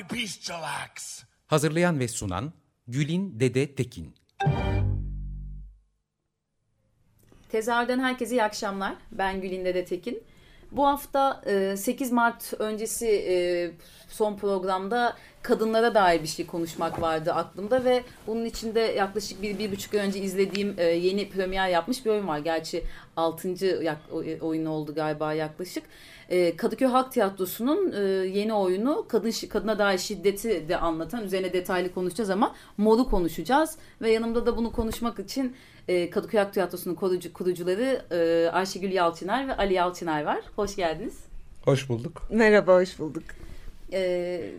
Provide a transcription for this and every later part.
Bestial acts. Hazırlayan ve sunan Gülin Dede Tekin. Tezahürden herkese iyi akşamlar. Ben Gülinde de Tekin. Bu hafta e, 8 Mart öncesi e, son programda kadınlara dair bir şey konuşmak vardı aklımda ve bunun içinde yaklaşık bir, bir buçuk ay önce izlediğim e, yeni premier yapmış bir oyun var. Gerçi 6. oyun oldu galiba yaklaşık. E, Kadıköy Halk Tiyatrosu'nun e, yeni oyunu kadın kadına dair şiddeti de anlatan üzerine detaylı konuşacağız ama modu konuşacağız ve yanımda da bunu konuşmak için e, Kadıköy Halk Tiyatrosu'nun kurucu, kurucuları e, Ayşegül Yalçıner ve Ali Yalçıner var. Hoş geldiniz. Hoş bulduk. Merhaba, hoş bulduk. Ee,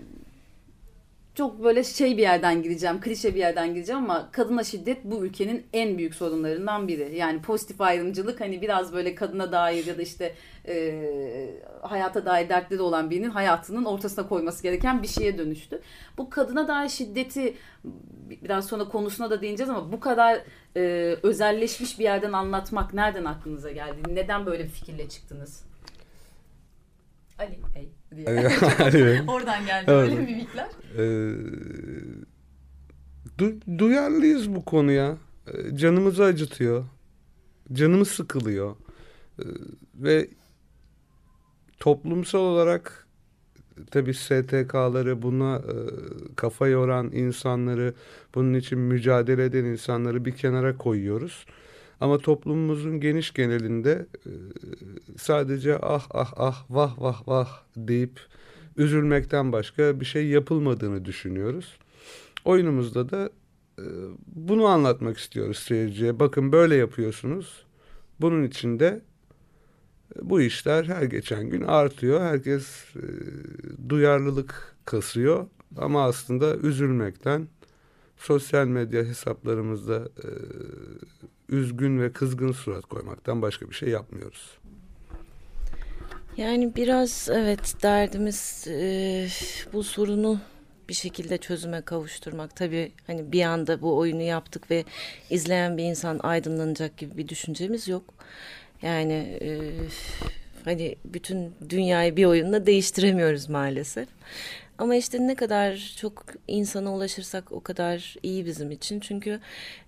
çok böyle şey bir yerden gireceğim, klişe bir yerden gireceğim ama kadına şiddet bu ülkenin en büyük sorunlarından biri. Yani pozitif ayrımcılık hani biraz böyle kadına dair ya da işte e, hayata dair dertleri olan birinin hayatının ortasına koyması gereken bir şeye dönüştü. Bu kadına dair şiddeti biraz sonra konusuna da değineceğiz ama bu kadar e, özelleşmiş bir yerden anlatmak nereden aklınıza geldi? Neden böyle bir fikirle çıktınız? Ali Bey diye. Oradan geldi evet. böyle mimikler. Ee, du- duyarlıyız bu konuya. Ee, canımızı acıtıyor. Canımız sıkılıyor. Ee, ve toplumsal olarak tabii STK'ları buna e, kafa yoran insanları, bunun için mücadele eden insanları bir kenara koyuyoruz. Ama toplumumuzun geniş genelinde e, sadece ah ah ah vah vah vah deyip üzülmekten başka bir şey yapılmadığını düşünüyoruz. Oyunumuzda da e, bunu anlatmak istiyoruz seyirciye. Bakın böyle yapıyorsunuz. Bunun için de e, bu işler her geçen gün artıyor. Herkes duyarlılık kasıyor. Ama aslında üzülmekten sosyal medya hesaplarımızda üzgün ve kızgın surat koymaktan başka bir şey yapmıyoruz. Yani biraz evet derdimiz e, bu sorunu bir şekilde çözüme kavuşturmak. Tabii hani bir anda bu oyunu yaptık ve izleyen bir insan aydınlanacak gibi bir düşüncemiz yok. Yani e, hani bütün dünyayı bir oyunla değiştiremiyoruz maalesef. Ama işte ne kadar çok insana ulaşırsak o kadar iyi bizim için. Çünkü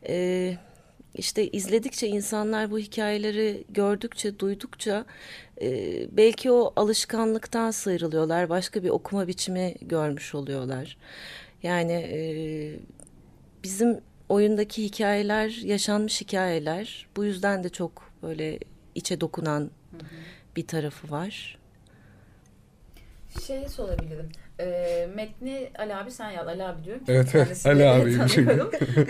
e, işte izledikçe insanlar bu hikayeleri gördükçe, duydukça e, belki o alışkanlıktan sıyrılıyorlar. Başka bir okuma biçimi görmüş oluyorlar. Yani e, bizim oyundaki hikayeler yaşanmış hikayeler. Bu yüzden de çok böyle içe dokunan hı hı. bir tarafı var. Şey sorabilirim. E, metni Ali abi sen yaz. Ali abi diyorum. Evet, evet Ali abi.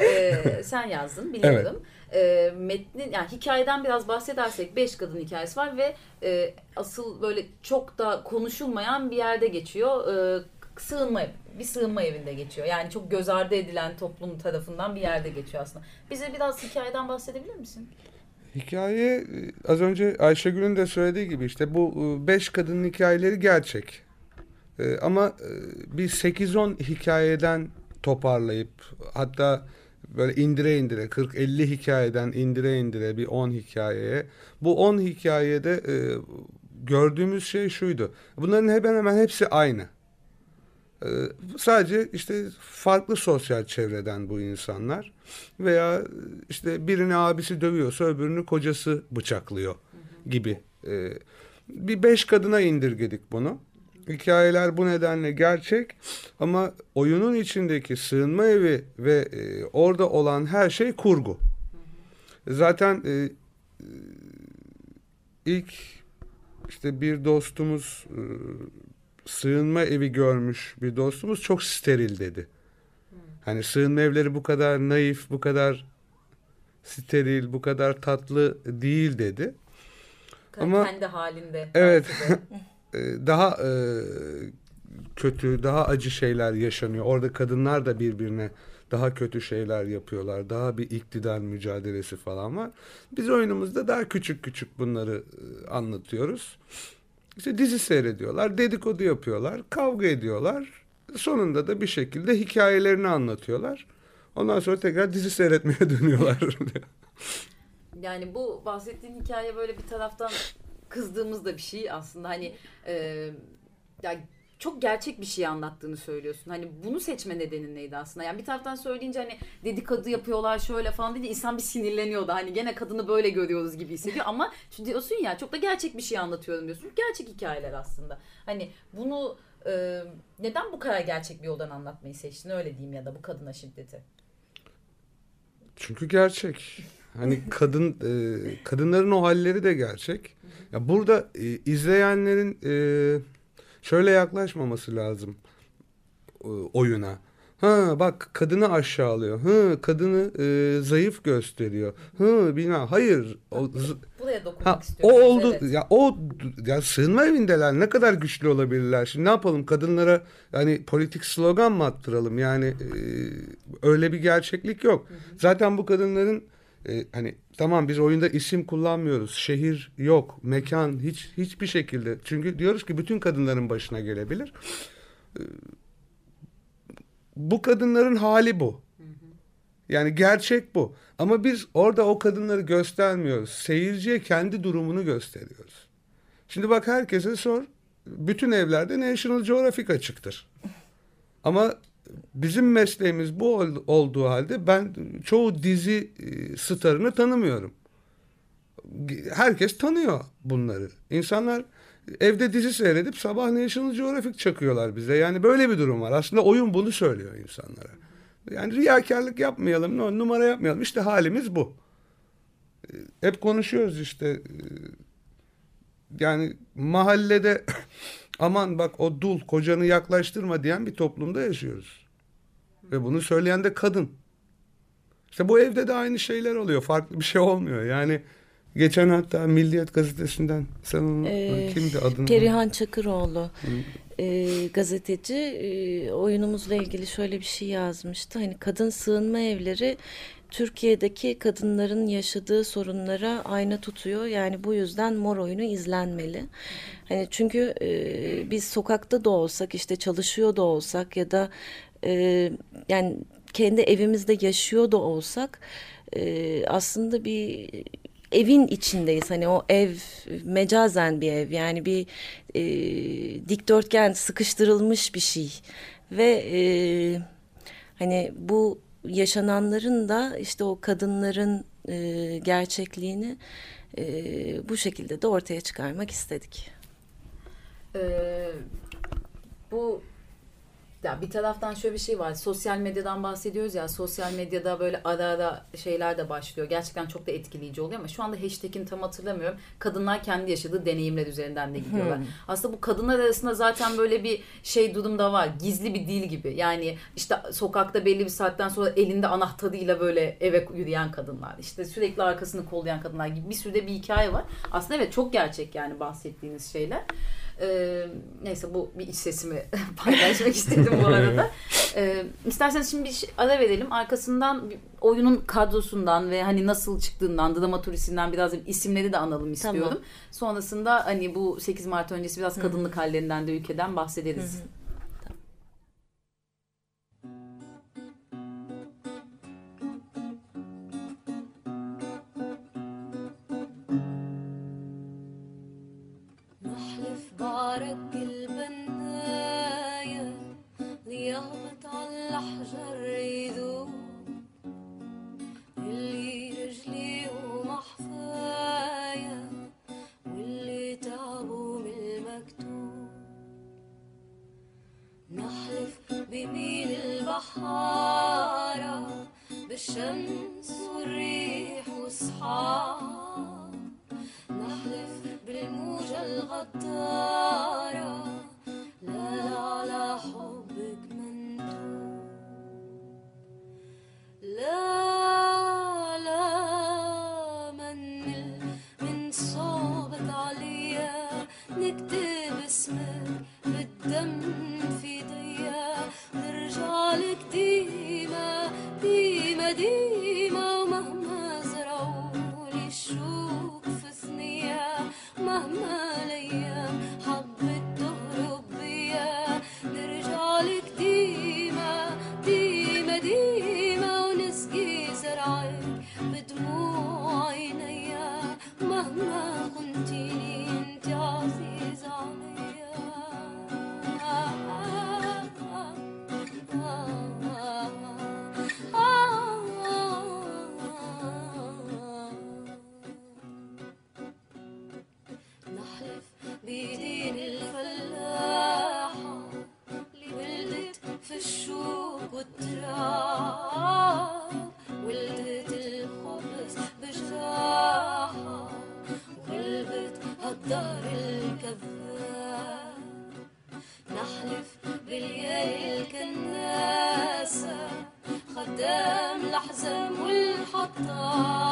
e, sen yazdın biliyorum. Evet. E, metnin yani hikayeden biraz bahsedersek beş kadın hikayesi var ve e, asıl böyle çok da konuşulmayan bir yerde geçiyor. E, sığınma bir sığınma evinde geçiyor. Yani çok göz ardı edilen toplum tarafından bir yerde geçiyor aslında. Bize biraz hikayeden bahsedebilir misin? Hikaye az önce Ayşegül'ün de söylediği gibi işte bu beş kadının hikayeleri gerçek. E, ama e, bir 8-10 hikayeden toparlayıp hatta böyle indire indire 40-50 hikayeden indire indire bir 10 hikayeye bu 10 hikayede e, gördüğümüz şey şuydu. Bunların hemen hemen hepsi aynı. E, sadece işte farklı sosyal çevreden bu insanlar veya işte birini abisi dövüyorsa öbürünü kocası bıçaklıyor gibi. E, bir beş kadına indirgedik bunu. Hikayeler bu nedenle gerçek ama oyunun içindeki sığınma evi ve e, orada olan her şey kurgu. Zaten e, ilk işte bir dostumuz e, sığınma evi görmüş bir dostumuz çok steril dedi. Hani sığınma evleri bu kadar naif, bu kadar steril, bu kadar tatlı değil dedi. Ama- kendi halinde. Evet. e, daha e, kötü, daha acı şeyler yaşanıyor. Orada kadınlar da birbirine daha kötü şeyler yapıyorlar. Daha bir iktidar mücadelesi falan var. Biz oyunumuzda daha küçük küçük bunları e, anlatıyoruz. İşte dizi seyrediyorlar, dedikodu yapıyorlar, kavga ediyorlar. Sonunda da bir şekilde hikayelerini anlatıyorlar. Ondan sonra tekrar dizi seyretmeye dönüyorlar. Yani bu bahsettiğin hikaye böyle bir taraftan kızdığımız da bir şey aslında hani e, ya çok gerçek bir şey anlattığını söylüyorsun. Hani bunu seçme nedenin neydi aslında? Yani bir taraftan söyleyince hani dedikodu yapıyorlar şöyle falan dedi insan bir sinirleniyordu. Hani gene kadını böyle görüyoruz gibi hissediyor ama şimdi diyorsun ya çok da gerçek bir şey anlatıyorum diyorsun. Gerçek hikayeler aslında. Hani bunu e, neden bu kadar gerçek bir yoldan anlatmayı seçtin öyle diyeyim ya da bu kadına şiddeti. Çünkü gerçek. Hani kadın e, kadınların o halleri de gerçek. Ya burada e, izleyenlerin e, şöyle yaklaşmaması lazım e, oyuna. Ha bak kadını aşağılıyor. Ha kadını e, zayıf gösteriyor. Ha bina hayır. O, Buraya dokunmak Ha, o istiyorum. oldu Evet. ya o ya sığınma evindeler ne kadar güçlü olabilirler. Şimdi ne yapalım kadınlara yani politik slogan mı attıralım? Yani e, öyle bir gerçeklik yok. Zaten bu kadınların e, hani tamam biz oyunda isim kullanmıyoruz. Şehir yok, mekan hiç hiçbir şekilde. Çünkü diyoruz ki bütün kadınların başına gelebilir. E, bu kadınların hali bu. Yani gerçek bu. Ama biz orada o kadınları göstermiyoruz. Seyirciye kendi durumunu gösteriyoruz. Şimdi bak herkese sor. Bütün evlerde National Geographic açıktır. Ama bizim mesleğimiz bu ol- olduğu halde ben çoğu dizi e, starını tanımıyorum. Herkes tanıyor bunları. İnsanlar evde dizi seyredip sabah National Geographic çakıyorlar bize. Yani böyle bir durum var. Aslında oyun bunu söylüyor insanlara. Yani riyakarlık yapmayalım, numara yapmayalım. İşte halimiz bu. Ee, Hep konuşuyoruz işte. Yani mahallede aman bak o dul kocanı yaklaştırma diyen bir toplumda yaşıyoruz. Ve bunu söyleyen de kadın. İşte bu evde de aynı şeyler oluyor. Farklı bir şey olmuyor. Yani geçen hatta Milliyet gazetesinden sen onu Ee, kimdi adını? Perihan Çakıroğlu e, gazeteci e, oyunumuzla ilgili şöyle bir şey yazmıştı. Hani kadın sığınma evleri Türkiye'deki kadınların yaşadığı sorunlara ayna tutuyor. Yani bu yüzden mor oyunu izlenmeli. Hani çünkü e, biz sokakta da olsak işte çalışıyor da olsak ya da e, yani kendi evimizde yaşıyor da olsak e, aslında bir evin içindeyiz. Hani o ev mecazen bir ev yani bir e, dikdörtgen sıkıştırılmış bir şey ve e, hani bu yaşananların da işte o kadınların e, gerçekliğini e, bu şekilde de ortaya çıkarmak istedik. Ee, bu ya bir taraftan şöyle bir şey var. Sosyal medyadan bahsediyoruz ya. Sosyal medyada böyle ara ara şeyler de başlıyor. Gerçekten çok da etkileyici oluyor ama şu anda hashtag'ini tam hatırlamıyorum. Kadınlar kendi yaşadığı deneyimler üzerinden de gidiyorlar. Aslında bu kadınlar arasında zaten böyle bir şey durum da var. Gizli bir dil gibi. Yani işte sokakta belli bir saatten sonra elinde anahtarıyla böyle eve yürüyen kadınlar. İşte sürekli arkasını kollayan kadınlar gibi bir sürü de bir hikaye var. Aslında evet çok gerçek yani bahsettiğiniz şeyler. E, neyse bu bir iç sesimi paylaşmak istedim bu arada. E, isterseniz şimdi bir şey ara verelim. Arkasından oyunun kadrosundan ve hani nasıl çıktığından, dramaturjisinden biraz isimleri de analım istiyorum. Tamam. Sonrasında hani bu 8 Mart öncesi biraz kadınlık Hı-hı. hallerinden de ülkeden bahsederiz. Hı-hı. بعرق البناية ضياء على الحجر يذوب. اللي رجلي ومحفايا واللي تعبوا من المكتوب. نحلف بميل البحارة بالشمس والريح والصحاب الغدارة لا على حبك مندوب لا Tata.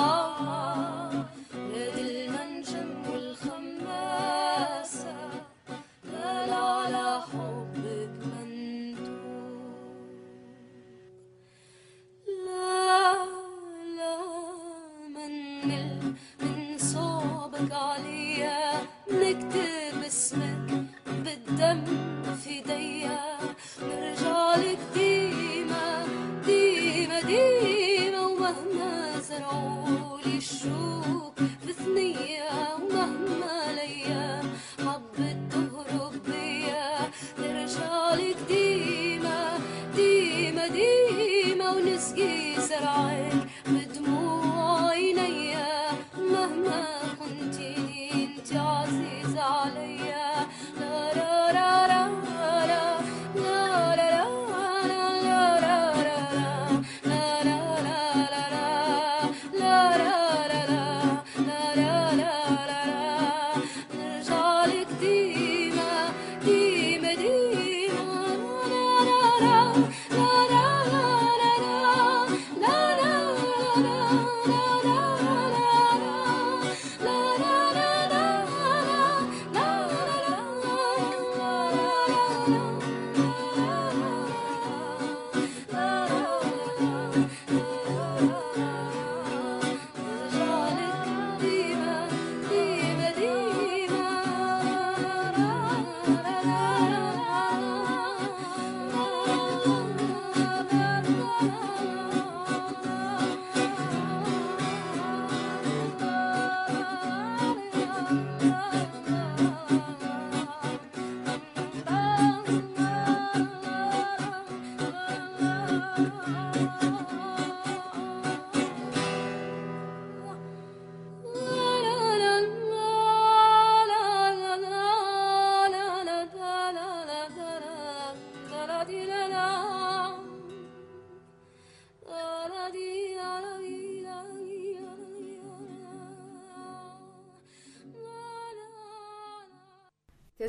こん。な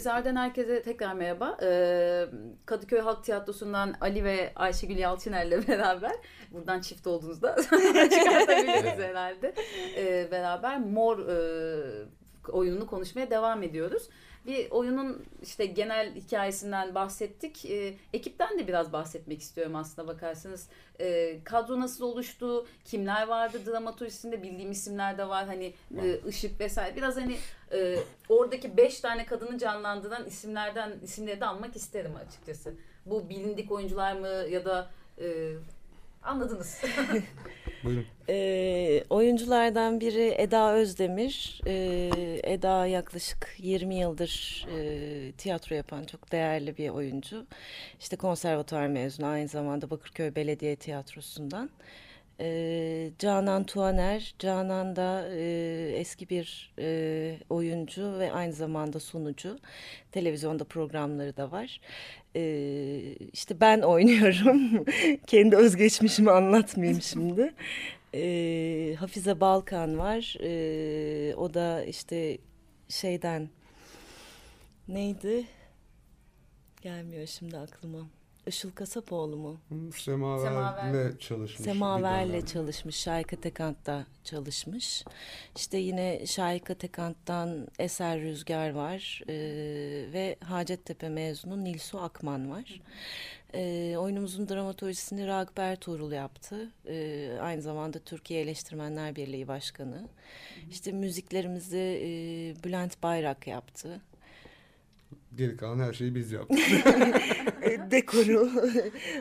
Tezahürden herkese tekrar merhaba. Ee, Kadıköy Halk Tiyatrosu'ndan Ali ve Ayşegül Yalçıner'le beraber, buradan çift olduğunuzda çıkartabiliriz herhalde, Ee, beraber Mor e, oyununu konuşmaya devam ediyoruz. Bir oyunun işte genel hikayesinden bahsettik. Ee, ekipten de biraz bahsetmek istiyorum aslında bakarsanız. Ee, kadro nasıl oluştu? Kimler vardı dramaturjisinde? Bildiğim isimler de var. Hani e, ışık vesaire. Biraz hani e, oradaki beş tane kadını canlandıran isimlerden isimleri de almak isterim açıkçası. Bu bilindik oyuncular mı ya da e, anladınız. Buyurun. Ee, oyunculardan biri Eda Özdemir. Ee, Eda yaklaşık 20 yıldır e, tiyatro yapan çok değerli bir oyuncu. İşte konservatuvar mezunu aynı zamanda Bakırköy Belediye Tiyatrosu'ndan. Ee, Canan Tuaner. Canan da e, eski bir e, oyuncu ve aynı zamanda sunucu. Televizyonda programları da var. Ee, işte ben oynuyorum. Kendi özgeçmişimi anlatmayayım şimdi. Ee, Hafize Balkan var. Ee, o da işte şeyden neydi? Gelmiyor şimdi aklıma. Işıl Kasapoğlu mu? Semaver. Semaver'le çalışmış. Semaver'le çalışmış, Şahika Tekant'ta çalışmış. İşte yine Şahika Tekant'tan Eser Rüzgar var ee, ve Hacettepe mezunu Nilsu Akman var. Ee, oyunumuzun dramaturjisini Ragıp Ertuğrul yaptı. Ee, aynı zamanda Türkiye Eleştirmenler Birliği Başkanı. İşte müziklerimizi e, Bülent Bayrak yaptı. Geri kalan her şeyi biz yaptık. Dekoru.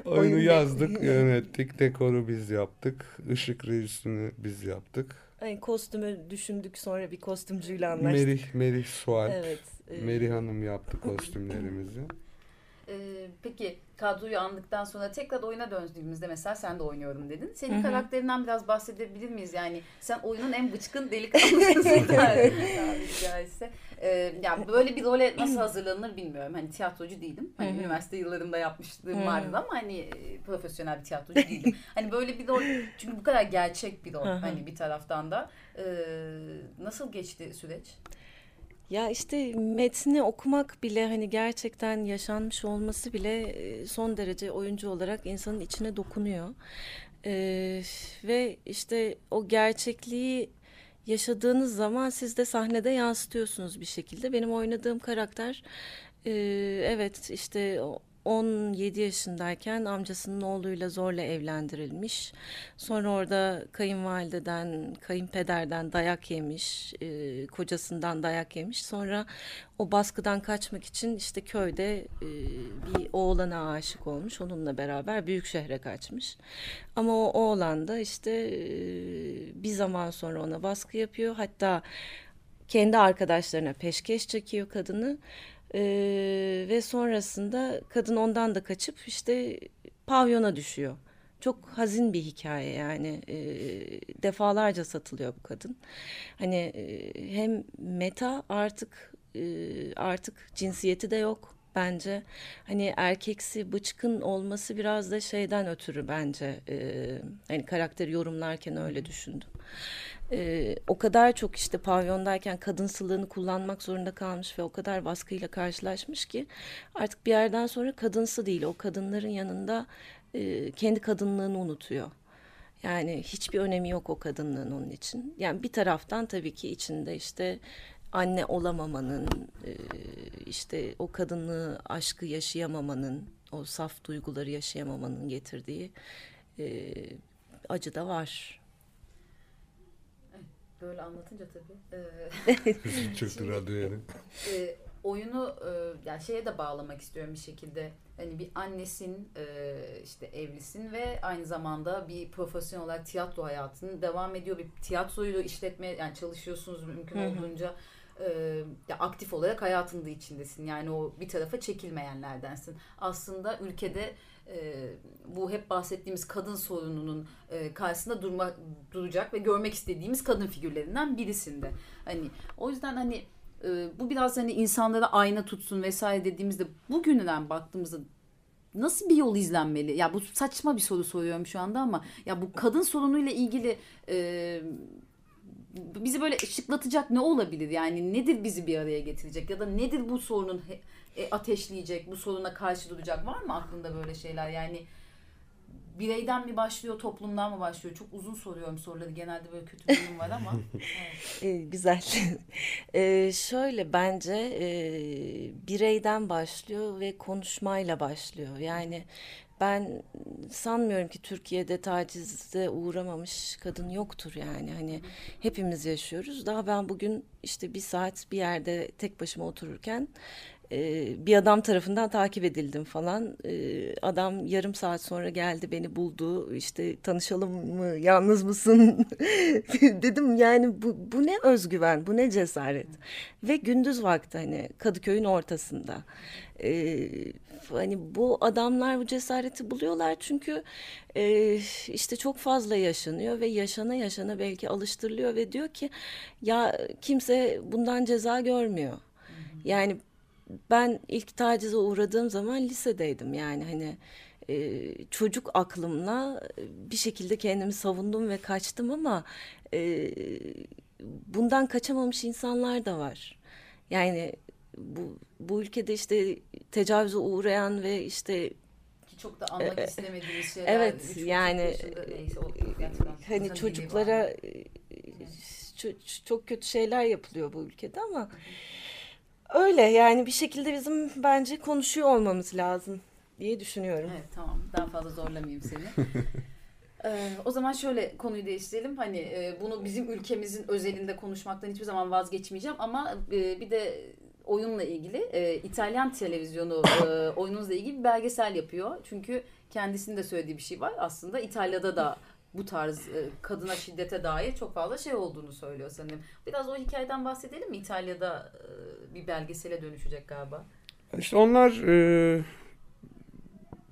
Oyunu Oyun- yazdık, yönettik, dekoru biz yaptık. Işık rejisini biz yaptık. Ay, kostümü düşündük sonra bir kostümcüyle anlaştık. Merih, Merih Sualp. Evet. e, Merih Hanım yaptı kostümlerimizi. Ee, peki kadroyu andıktan sonra tekrar oyuna döndüğümüzde mesela sen de oynuyorum dedin. Senin Hı hı. karakterinden biraz bahsedebilir miyiz? Yani sen oyunun en bıçkın delikanlısın tabiri caizse. Ee, ya böyle bir role nasıl hazırlanır bilmiyorum. Hani tiyatrocu değilim. Hani Hı hı. üniversite yıllarımda yapmışlığım Hı. vardı ama hani e, profesyonel bir tiyatrocu değilim. hani böyle bir rol çünkü bu kadar gerçek bir rol Hı hı. hani bir taraftan da. Ee, nasıl geçti süreç? Ya işte metni okumak bile hani gerçekten yaşanmış olması bile e, son derece oyuncu olarak insanın içine dokunuyor. Ee, ve işte o gerçekliği yaşadığınız zaman siz de sahnede yansıtıyorsunuz bir şekilde. Benim oynadığım karakter e, evet işte 17 yaşındayken amcasının oğluyla zorla evlendirilmiş. Sonra orada kayınvalideden, kayınpederden dayak yemiş, e, kocasından dayak yemiş. Sonra o baskıdan kaçmak için işte köyde e, bir oğlana aşık olmuş. Onunla beraber büyük şehre kaçmış. Ama o oğlan da işte e, bir zaman sonra ona baskı yapıyor. Hatta kendi arkadaşlarına peşkeş çekiyor kadını. Ee, ve sonrasında kadın ondan da kaçıp işte pavyona düşüyor. Çok hazin bir hikaye yani e, defalarca satılıyor bu kadın. Hani e, hem meta artık e, artık cinsiyeti de yok bence. Hani erkeksi bıçkın olması biraz da şeyden ötürü bence. E, hani karakteri yorumlarken öyle düşündüm e, o kadar çok işte pavyondayken kadınsılığını kullanmak zorunda kalmış ve o kadar baskıyla karşılaşmış ki artık bir yerden sonra kadınsı değil o kadınların yanında e, kendi kadınlığını unutuyor. Yani hiçbir önemi yok o kadınlığın onun için. Yani bir taraftan tabii ki içinde işte anne olamamanın, işte o kadınlığı, aşkı yaşayamamanın, o saf duyguları yaşayamamanın getirdiği acı da var. Böyle anlatınca tabii. E, Çıktı radyo yani. E, oyunu e, yani şeye de bağlamak istiyorum bir şekilde. Hani bir annesin, e, işte evlisin ve aynı zamanda bir profesyonel olarak tiyatro hayatının devam ediyor. Bir tiyatroyu işletmeye yani çalışıyorsunuz mümkün Hı hı. olduğunca e, ya aktif olarak hayatın da içindesin. Yani o bir tarafa çekilmeyenlerdensin. Aslında ülkede e, bu hep bahsettiğimiz kadın sorununun e, karşısında durma, duracak ve görmek istediğimiz kadın figürlerinden birisinde. Hani o yüzden hani e, bu biraz hani insanlara ayna tutsun vesaire dediğimizde bugünden baktığımızda nasıl bir yol izlenmeli? Ya bu saçma bir soru soruyorum şu anda ama ya bu kadın sorunuyla ilgili e, bizi böyle ışıklatacak ne olabilir? Yani nedir bizi bir araya getirecek ya da nedir bu sorunun e, ateşleyecek, bu soruna karşı duracak var mı aklında böyle şeyler? Yani bireyden mi başlıyor, toplumdan mı başlıyor? Çok uzun soruyorum soruları. Genelde böyle kötü huyum var ama. Evet. E, güzel. E, şöyle bence e, bireyden başlıyor ve konuşmayla başlıyor. Yani ben sanmıyorum ki Türkiye'de tacize uğramamış kadın yoktur yani. Hani hepimiz yaşıyoruz. Daha ben bugün işte bir saat bir yerde tek başıma otururken e, bir adam tarafından takip edildim falan. E, adam yarım saat sonra geldi beni buldu. İşte tanışalım mı? Yalnız mısın? Dedim yani bu, bu ne özgüven, bu ne cesaret. Ve gündüz vakti hani Kadıköy'ün ortasında. E, hani bu adamlar bu cesareti buluyorlar çünkü e, işte çok fazla yaşanıyor ve yaşana yaşana belki alıştırılıyor ve diyor ki ya kimse bundan ceza görmüyor. Yani ben ilk tacize uğradığım zaman lisedeydim yani hani e, çocuk aklımla bir şekilde kendimi savundum ve kaçtım ama e, bundan kaçamamış insanlar da var. Yani bu bu ülkede işte tecavüze uğrayan ve işte Ki çok da anmak E, istemediğimiz şeyler. evet, üç yani, yaşında neyse, hani çocuklara dili var. e, ço- çok kötü şeyler yapılıyor bu ülkede ama öyle yani bir şekilde bizim bence konuşuyor olmamız lazım diye düşünüyorum. Evet tamam daha fazla zorlamayayım seni. Ee, o zaman şöyle konuyu değiştirelim. Hani e, bunu bizim ülkemizin özelinde konuşmaktan hiçbir zaman vazgeçmeyeceğim ama e, bir de oyunla ilgili e, İtalyan televizyonu e, oyununuzla ilgili bir belgesel yapıyor. Çünkü kendisinin de söylediği bir şey var. Aslında İtalya'da da bu tarz e, kadına şiddete dair çok fazla şey olduğunu söylüyor sanırım. Biraz o hikayeden bahsedelim mi? İtalya'da e, bir belgesele dönüşecek galiba. İşte onlar e,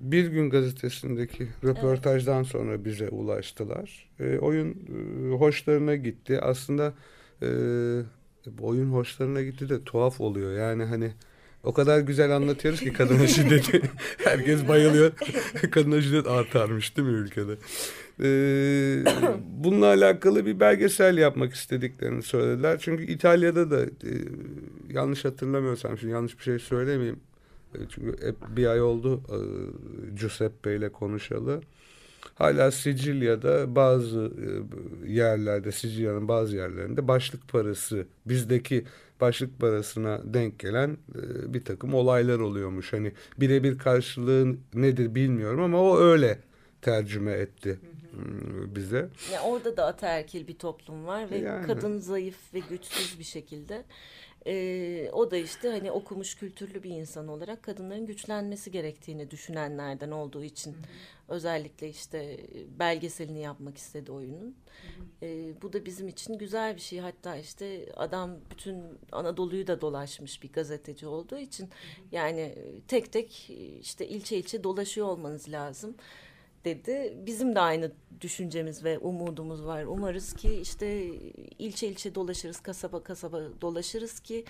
bir gün gazetesindeki röportajdan sonra bize ulaştılar. E, oyun e, hoşlarına gitti. Aslında e, oyun hoşlarına gitti de tuhaf oluyor. Yani hani o kadar güzel anlatıyoruz ki kadına şiddeti. Herkes bayılıyor. kadına şiddet artarmış değil mi ülkede? E, bununla alakalı bir belgesel yapmak istediklerini söylediler. Çünkü İtalya'da da e, yanlış hatırlamıyorsam şimdi yanlış bir şey söylemeyeyim. E, Çünkü hep bir ay oldu e, Giuseppe ile konuşalı. Hala Sicilya'da bazı e, yerlerde, Sicilya'nın bazı yerlerinde başlık parası, bizdeki başlık parasına denk gelen e, bir takım olaylar oluyormuş. Hani birebir karşılığı nedir bilmiyorum ama o öyle tercüme etti bize. Ya orada da ataerkil bir toplum var ve Yani. kadın zayıf ve güçsüz bir şekilde. Ee, o da işte hani okumuş kültürlü bir insan olarak kadınların güçlenmesi gerektiğini düşünenlerden olduğu için özellikle işte belgeselini yapmak istedi oyunun. Ee, bu da bizim için güzel bir şey. Hatta işte adam bütün Anadolu'yu da dolaşmış bir gazeteci olduğu için yani tek tek işte ilçe ilçe dolaşıyor olmanız lazım dedi. Bizim de aynı düşüncemiz ve umudumuz var. Umarız ki işte ilçe ilçe dolaşırız, kasaba kasaba dolaşırız ki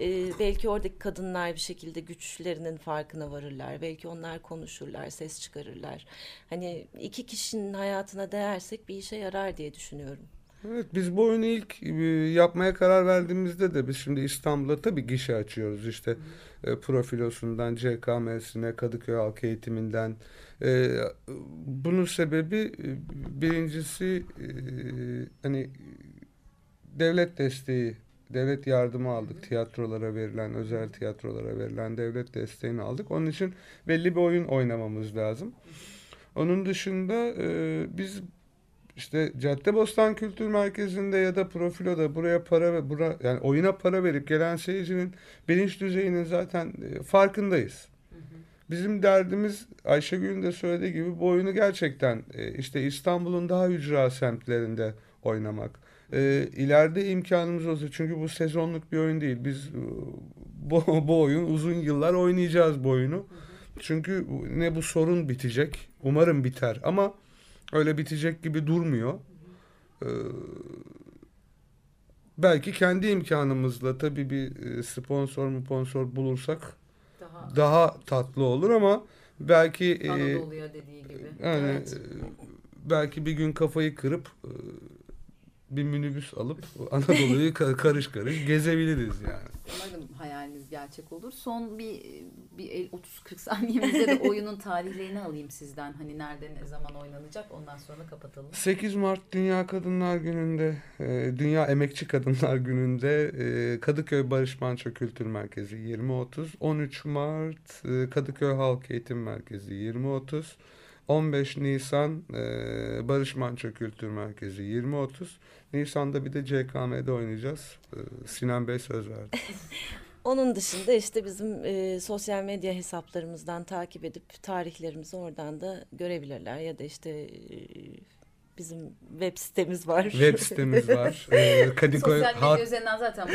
e, belki oradaki kadınlar bir şekilde güçlerinin farkına varırlar. Belki onlar konuşurlar, ses çıkarırlar. Hani iki kişinin hayatına değersek bir işe yarar diye düşünüyorum. Evet biz bu oyunu ilk e, yapmaya karar verdiğimizde de biz şimdi İstanbul'da tabii gişe açıyoruz işte e, profilosundan CKM'sine Kadıköy Halk Eğitiminden E, bunun sebebi e, birincisi e, hani devlet desteği devlet yardımı aldık. Tiyatrolara verilen özel tiyatrolara verilen devlet desteğini aldık. Onun için belli bir oyun oynamamız lazım. Onun dışında e, biz işte Caddebostan Kültür Merkezi'nde ya da Profilo'da buraya para ve bura, yani oyuna para verip gelen seyircinin bilinç düzeyinin zaten e, farkındayız. Bizim derdimiz Ayşegül'ün de söylediği gibi bu oyunu gerçekten e, işte İstanbul'un daha ücra semtlerinde oynamak. E, ileride imkanımız olsa çünkü bu sezonluk bir oyun değil. Biz e, bu, bu oyun uzun yıllar oynayacağız bu oyunu. Çünkü ne bu sorun bitecek. Umarım biter ama öyle bitecek gibi durmuyor. Ee, belki kendi imkanımızla tabii bir e, sponsor mu sponsor bulursak Daha tatlı olur ama belki e, Anadolu'ya dediği gibi. yani Evet. e, belki bir gün kafayı kırıp e, bir minibüs alıp Anadolu'yu ka- karış karış gezebiliriz yani. Umarım gerçek olur. Son bir bir el- 30-40 saniyemizde de oyunun tarihlerini alayım sizden. Hani nerede ne zaman oynanacak ondan sonra kapatalım. 8 Mart Dünya Kadınlar Günü'nde, e, Dünya Emekçi Kadınlar Günü'nde e, Kadıköy Barış Manço Kültür Merkezi 20.30, 13 Mart e, Kadıköy Halk Eğitim Merkezi 20.30, 15 Nisan e, Barış Manço Kültür Merkezi 20.30, Nisan'da bir de CKM'de oynayacağız. E, Sinan Bey söz verdi. Onun dışında işte bizim e, sosyal medya hesaplarımızdan takip edip tarihlerimizi oradan da görebilirler ya da işte e, bizim web sitemiz var. Web sitemiz var. E, Kadıköy Sosyal medya Halk üzerinden zaten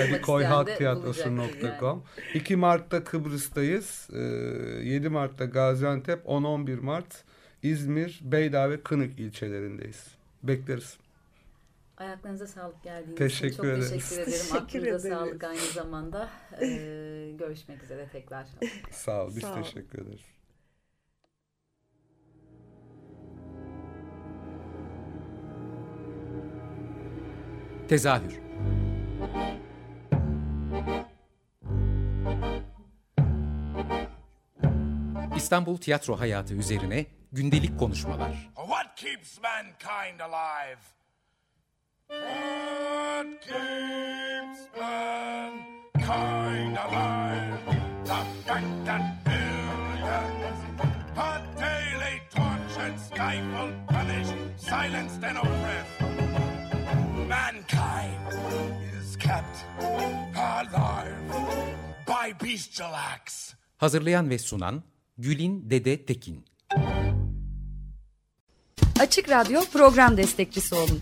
Halk Tiyatrosu.com yani. 2 Mart'ta Kıbrıs'tayız. Ee, 7 Mart'ta Gaziantep, 10-11 Mart İzmir, Beydağ ve Kınık ilçelerindeyiz. Bekleriz. Ayaklarınıza sağlık geldiğiniz Teşekkür için çok ederiz. teşekkür ederim. Teşekkür Aklınıza ederiz. sağlık aynı zamanda. Ee, görüşmek üzere tekrar. Sağ ol, biz Sağ ol. teşekkür ederiz. Tezahür İstanbul tiyatro hayatı üzerine gündelik konuşmalar. What keeps mankind alive? What keeps mankind alive? The fact that billions are daily tortured, stifled, punished, silenced, and oppressed. Mankind is kept alive by bestial acts. Hazırlayan ve sunan Gülin Dede Tekin. Açık Radyo program destekçisi olun.